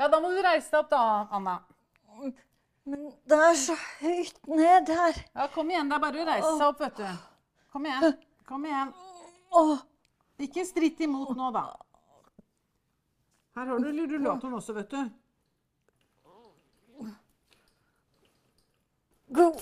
Ja, da må du reise deg opp da, Anna. Men det er så høyt ned her. Ja, kom igjen. Det er bare å reise seg opp, vet du. Kom igjen. Kom igjen. Ikke stritt imot nå, da. Her har du rullatoren også, vet du. go.